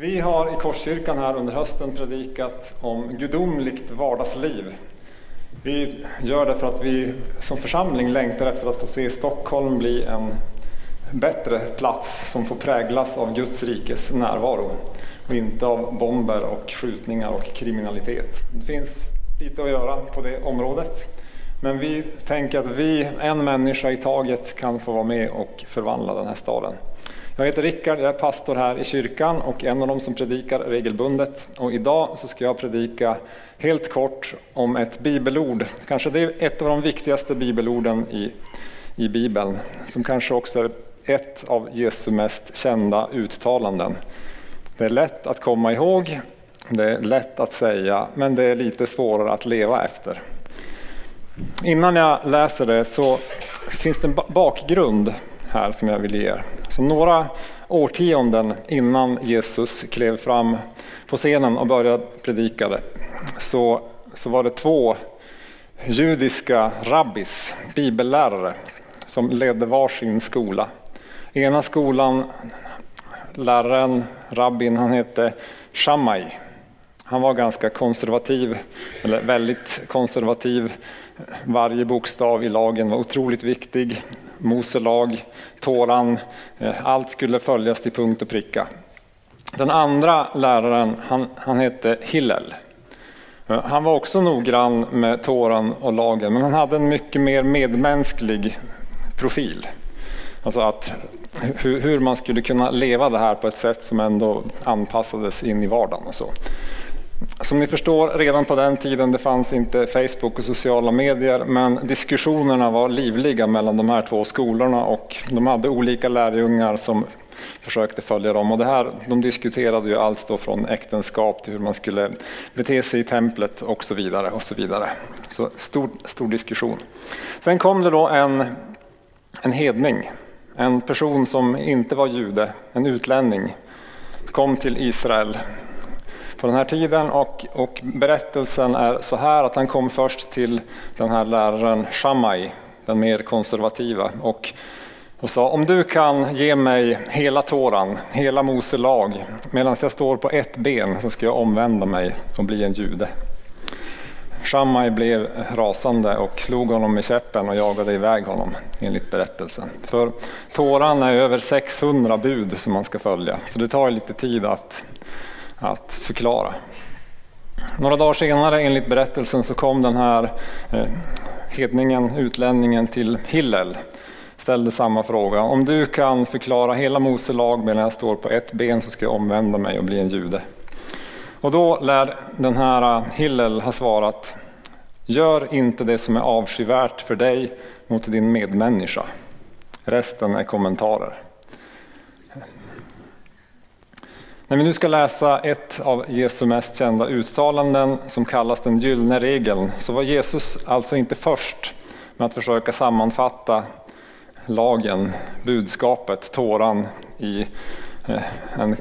Vi har i Korskyrkan här under hösten predikat om gudomligt vardagsliv. Vi gör det för att vi som församling längtar efter att få se Stockholm bli en bättre plats som får präglas av Guds rikes närvaro och inte av bomber och skjutningar och kriminalitet. Det finns lite att göra på det området. Men vi tänker att vi, en människa i taget, kan få vara med och förvandla den här staden. Jag heter Rickard, jag är pastor här i kyrkan och en av dem som predikar regelbundet. Och idag så ska jag predika helt kort om ett bibelord. Kanske det är ett av de viktigaste bibelorden i, i Bibeln, som kanske också är ett av Jesu mest kända uttalanden. Det är lätt att komma ihåg, det är lätt att säga, men det är lite svårare att leva efter. Innan jag läser det så finns det en bakgrund här som jag vill ge er. Så några årtionden innan Jesus klev fram på scenen och började predika det, så, så var det två judiska rabbis, bibellärare, som ledde varsin skola. Ena skolan, läraren, rabbin, han hette Shammai. Han var ganska konservativ, eller väldigt konservativ. Varje bokstav i lagen var otroligt viktig. Mose lag, Toran, eh, allt skulle följas till punkt och pricka. Den andra läraren, han, han hette Hillel. Eh, han var också noggrann med Toran och lagen, men han hade en mycket mer medmänsklig profil. Alltså att hur, hur, man skulle kunna leva det här på ett sätt som ändå anpassades in i vardagen och så. Som ni förstår, redan på den tiden det fanns inte Facebook och sociala medier, men diskussionerna var livliga mellan de här två skolorna och de hade olika lärjungar som försökte följa dem. Och det här, de diskuterade ju allt då från äktenskap till hur man skulle bete sig i templet och så vidare. och Så vidare. Så stor, stor diskussion. Sen kom det då en, en hedning, en person som inte var jude, en utlänning, kom till Israel på den här tiden och, och, berättelsen är så här att han kom först till den här läraren Shammai, den mer konservativa och, och sa om du kan ge mig hela Toran, hela Mose lag medan jag står på ett ben så ska jag omvända mig och bli en jude. Shammai blev rasande och slog honom med käppen och jagade iväg honom enligt berättelsen. För Toran är över 600 bud som man ska följa så det tar lite tid att att förklara. Några dagar senare enligt berättelsen så kom den här eh, hedningen, utlänningen till Hillel ställde samma fråga. Om du kan förklara hela Mose lag medan jag står på ett ben så ska jag omvända mig och bli en jude. Och då lär den här eh, Hillel ha svarat Gör inte det som är avskyvärt för dig mot din medmänniska. Resten är kommentarer. När vi nu ska läsa ett av Jesu mest kända uttalanden som kallas den gyllene regeln så var Jesus alltså inte först med att försöka sammanfatta lagen, budskapet, tåran i eh, en,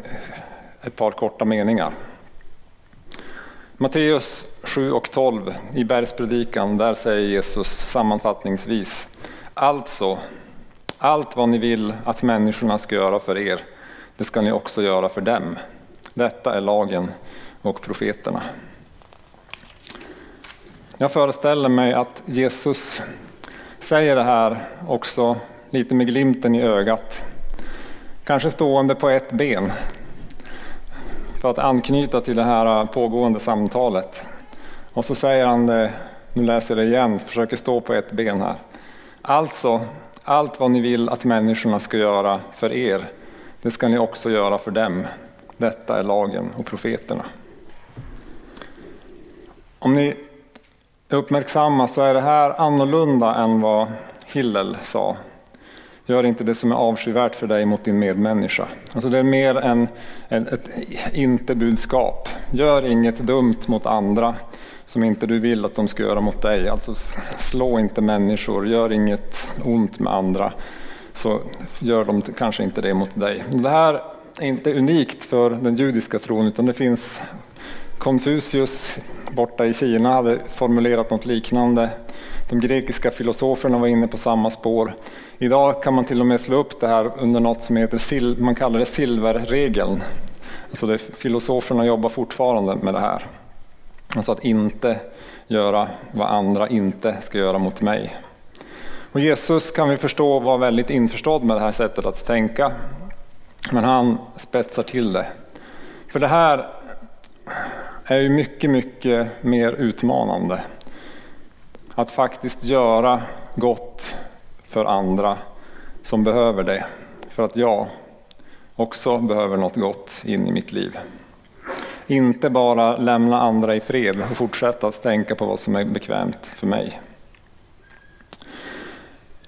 ett par korta meningar. Matteus 7 och 12 i bergspredikan, där säger Jesus sammanfattningsvis Alltså, allt vad ni vill att människorna ska göra för er det ska ni också göra för dem. Detta är lagen och profeterna. Jag föreställer mig att Jesus säger det här också lite med glimten i ögat. Kanske stående på ett ben. För att anknyta till det här pågående samtalet. Och så säger han det, nu läser jag det igen, försöker stå på ett ben här. Alltså, allt vad ni vill att människorna ska göra för er, det ska ni också göra för dem. Detta är lagen och profeterna. Om ni är uppmärksamma så är det här annorlunda än vad Hillel sa. Gör inte det som är avskyvärt för dig mot din medmänniska. Alltså det är mer än ett inte-budskap. Gör inget dumt mot andra som inte du vill att de ska göra mot dig. Alltså slå inte människor, gör inget ont med andra så gör de kanske inte det mot dig. Det här är inte unikt för den judiska tron utan det finns Konfucius borta i Kina hade formulerat något liknande. De grekiska filosoferna var inne på samma spår. Idag kan man till och med slå upp det här under något som heter, man kallar det silverregeln. Alltså det, filosoferna jobbar fortfarande med det här. Alltså att inte göra vad andra inte ska göra mot mig. Och Jesus kan vi förstå var väldigt införstådd med det här sättet att tänka. Men han spetsar till det. För det här är ju mycket, mycket mer utmanande. Att faktiskt göra gott för andra som behöver det. För att jag också behöver något gott in i mitt liv. Inte bara lämna andra i fred och fortsätta att tänka på vad som är bekvämt för mig.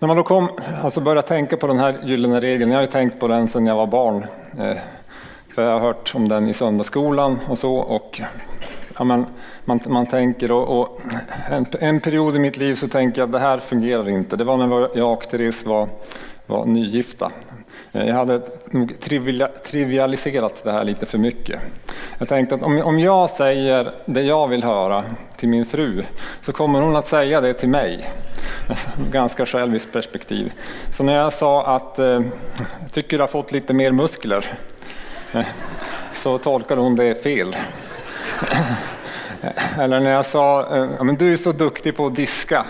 När man då kom, alltså började tänka på den här gyllene regeln, jag har ju tänkt på den sedan jag var barn. Eh, för jag har hört om den i söndagsskolan och så. Och, ja, man, man, man tänker och, och en, en, period i mitt liv så tänker jag att det här fungerar inte. Det var när jag och Therese var, var nygifta. Eh, jag hade nog trivialiserat det här lite för mycket. Jag tänkte att om jag säger det jag vill höra till min fru så kommer hon att säga det till mig. Alltså, ganska själviskt perspektiv. Så när jag sa att eh, jag tycker du har fått lite mer muskler eh, så tolkade hon det fel. Eller när jag sa eh, men du är så duktig på att diska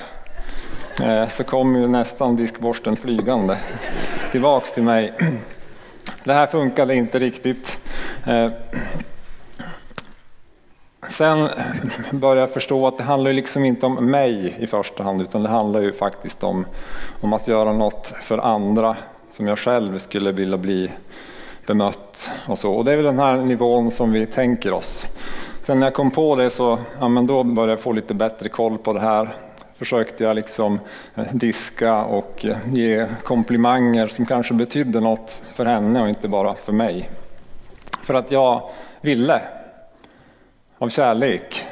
eh, så kom ju nästan diskborsten flygande tillbaks till mig. Det här funkade inte riktigt. Eh, Sen började jag förstå att det handlar liksom inte om mig i första hand utan det handlar ju faktiskt om, om att göra något för andra som jag själv skulle vilja bli bemött. Och, så. och det är väl den här nivån som vi tänker oss. Sen när jag kom på det så ja, men då började jag få lite bättre koll på det här försökte jag liksom eh, diska och eh, ge komplimanger som kanske betydde något för henne och inte bara för mig. För att jag ville, av kärlek,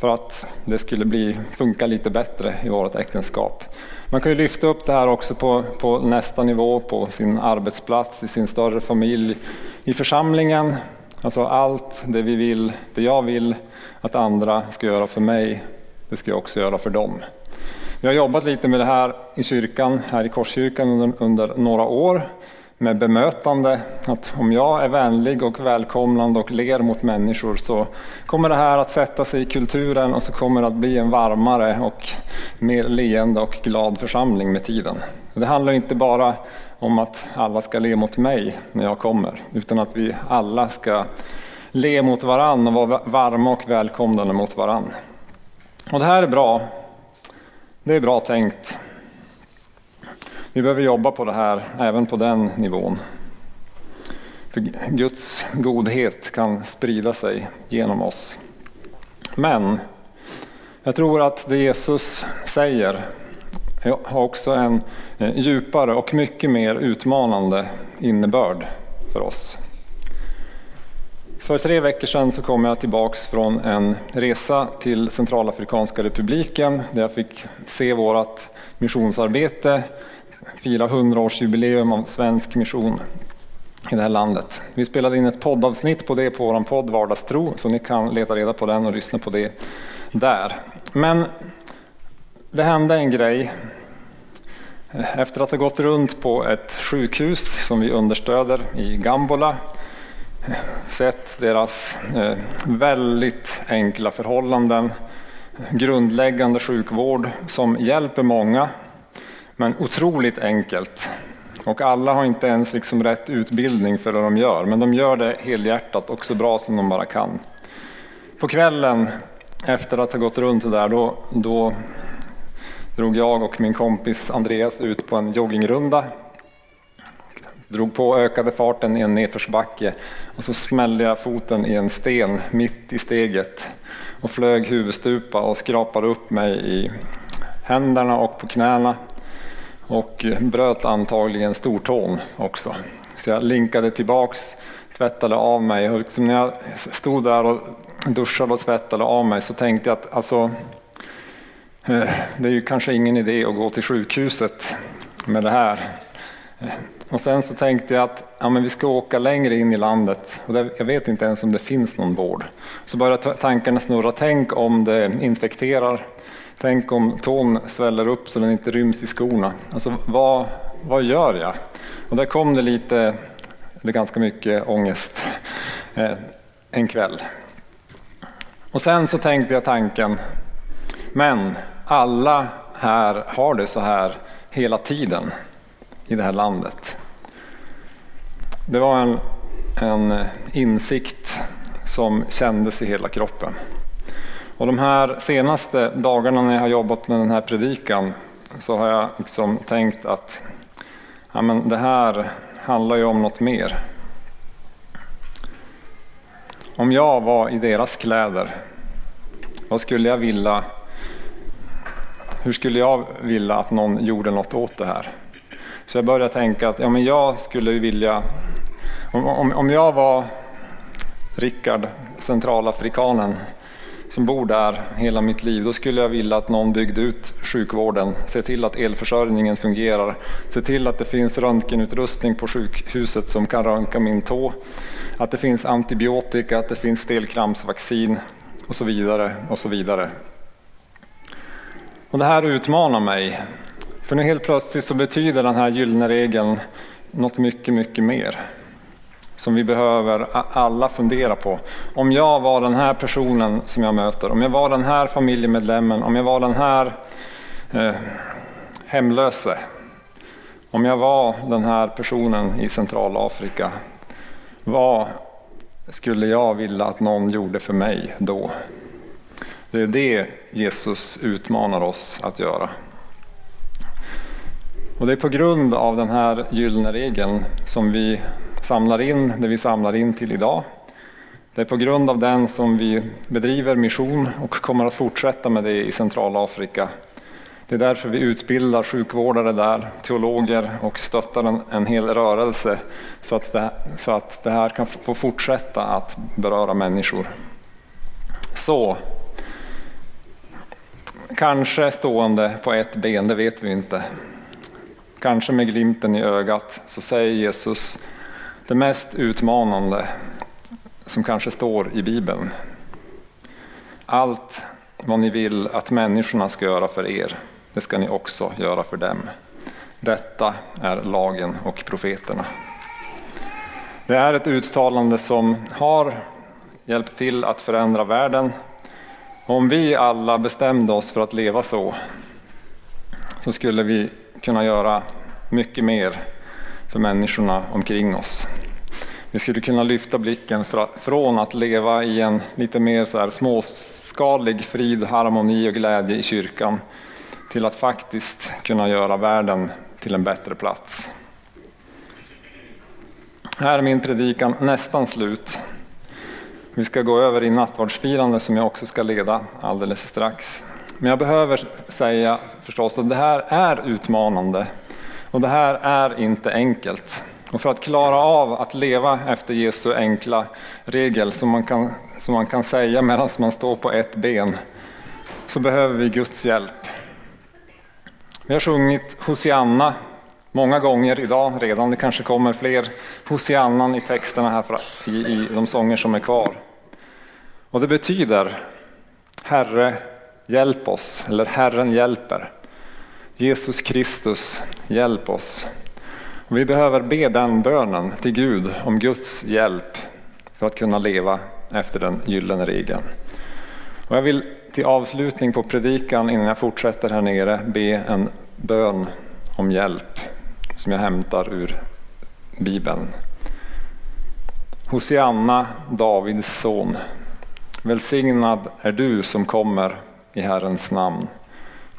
för att det skulle bli, funka lite bättre i vårt äktenskap. Man kan ju lyfta upp det här också på, på nästa nivå, på sin arbetsplats, i sin större familj, i församlingen. Alltså allt det vi vill, det jag vill att andra ska göra för mig, det ska jag också göra för dem. Vi har jobbat lite med det här i kyrkan, här i Korskyrkan under, under några år med bemötande. Att om jag är vänlig och välkomnande och ler mot människor så kommer det här att sätta sig i kulturen och så kommer det att bli en varmare och mer leende och glad församling med tiden. Det handlar inte bara om att alla ska le mot mig när jag kommer, utan att vi alla ska le mot varann och vara varma och välkomnande mot varann. Och det här är bra. Det är bra tänkt. Vi behöver jobba på det här, även på den nivån. För Guds godhet kan sprida sig genom oss. Men jag tror att det Jesus säger har också en eh, djupare och mycket mer utmanande innebörd för oss. För tre veckor sedan så kom jag tillbaks från en resa till Centralafrikanska republiken där jag fick se vårt missionsarbete, fira 100-årsjubileum av svensk mission i det här landet. Vi spelade in ett poddavsnitt på det på vår podd Vardagstro så ni kan leta reda på den och lyssna på det där. Men det hände en grej efter att ha gått runt på ett sjukhus som vi understöder i Gambola sett deras eh, väldigt enkla förhållanden, grundläggande sjukvård som hjälper många, men otroligt enkelt. Och alla har inte ens liksom rätt utbildning för det de gör, men de gör det helhjärtat och så bra som de bara kan. På kvällen efter att ha gått runt där, då, då drog jag och min kompis Andreas ut på en joggingrunda drog på ökade farten i en nedförsbacke och så smällde jag foten i en sten mitt i steget och flög huvudstupa och skrapade upp mig i händerna och på knäna och eh, bröt antagligen stortån också. Så jag linkade tillbaks, tvättade av mig och liksom när jag stod där och duschade och tvättade av mig så tänkte jag att alltså, eh, det är ju kanske ingen idé att gå till sjukhuset med det här. Eh, och sen så tänkte jag att ja, men vi ska åka längre in i landet och där, jag vet inte ens om det finns någon vård. Så började tankarna snurra, tänk om det infekterar, tänk om tån sväller upp så den inte ryms i skorna. Alltså vad, vad gör jag? Och där kom det lite eller ganska mycket ångest eh, en kväll. Och sen så tänkte jag tanken, men alla här har det så här hela tiden i det här landet. Det var en, en insikt som kändes i hela kroppen. Och de här senaste dagarna när jag har jobbat med den här predikan så har jag liksom tänkt att ja, men det här handlar ju om något mer. Om jag var i deras kläder, vad skulle jag vilja hur skulle jag vilja att någon gjorde något åt det här? Så jag började tänka att ja, men jag skulle vilja, om, om, om jag var Rickard, centralafrikanen, som bor där hela mitt liv, då skulle jag vilja att någon byggde ut sjukvården, se till att elförsörjningen fungerar, se till att det finns röntgenutrustning på sjukhuset som kan röntga min tå, att det finns antibiotika, att det finns stelkrampsvaccin och så vidare och så vidare. Och det här utmanar mig, för nu helt plötsligt så betyder den här gyllene regeln något mycket, mycket mer som vi behöver alla fundera på. Om jag var den här personen som jag möter, om jag var den här familjemedlemmen, om jag var den här eh, hemlöse, om jag var den här personen i Centralafrika, vad skulle jag vilja att någon gjorde för mig då? Det är det Jesus utmanar oss att göra. Och det är på grund av den här gyllene regeln som vi samlar in det vi samlar in till idag. Det är på grund av den som vi bedriver mission och kommer att fortsätta med det i Centralafrika. Det är därför vi utbildar sjukvårdare där, teologer och stöttar en, en hel rörelse så att, det, så att det här kan få fortsätta att beröra människor. Så, kanske stående på ett ben, det vet vi inte. Kanske med glimten i ögat så säger Jesus det mest utmanande som kanske står i Bibeln. Allt vad ni vill att människorna ska göra för er, det ska ni också göra för dem. Detta är lagen och profeterna. Det är ett uttalande som har hjälpt till att förändra världen. Om vi alla bestämde oss för att leva så, så skulle vi kunna göra mycket mer för människorna omkring oss. Vi skulle kunna lyfta blicken från att leva i en lite mer så här småskalig frid, harmoni och glädje i kyrkan till att faktiskt kunna göra världen till en bättre plats. Här är min predikan nästan slut. Vi ska gå över i nattvardsfirande som jag också ska leda alldeles strax. Men jag behöver säga förstås att det här är utmanande och det här är inte enkelt. Och för att klara av att leva efter Jesu enkla regel som man kan, som man kan säga medan man står på ett ben så behöver vi Guds hjälp. Vi har sjungit Hosianna många gånger idag redan, det kanske kommer fler Hosiannan i texterna här i, i de sånger som är kvar. Och det betyder Herre, hjälp oss, eller Herren hjälper. Jesus Kristus, hjälp oss. Vi behöver be den bönen till Gud om Guds hjälp för att kunna leva efter den gyllene regeln. Och jag vill till avslutning på predikan innan jag fortsätter här nere be en bön om hjälp som jag hämtar ur Bibeln. Hosianna, Davids son. Välsignad är du som kommer i Herrens namn.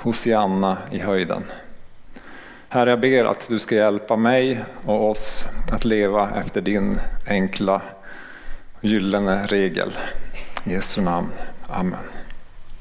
Hosianna i höjden. Herre, jag ber att du ska hjälpa mig och oss att leva efter din enkla gyllene regel. I Jesu namn. Amen.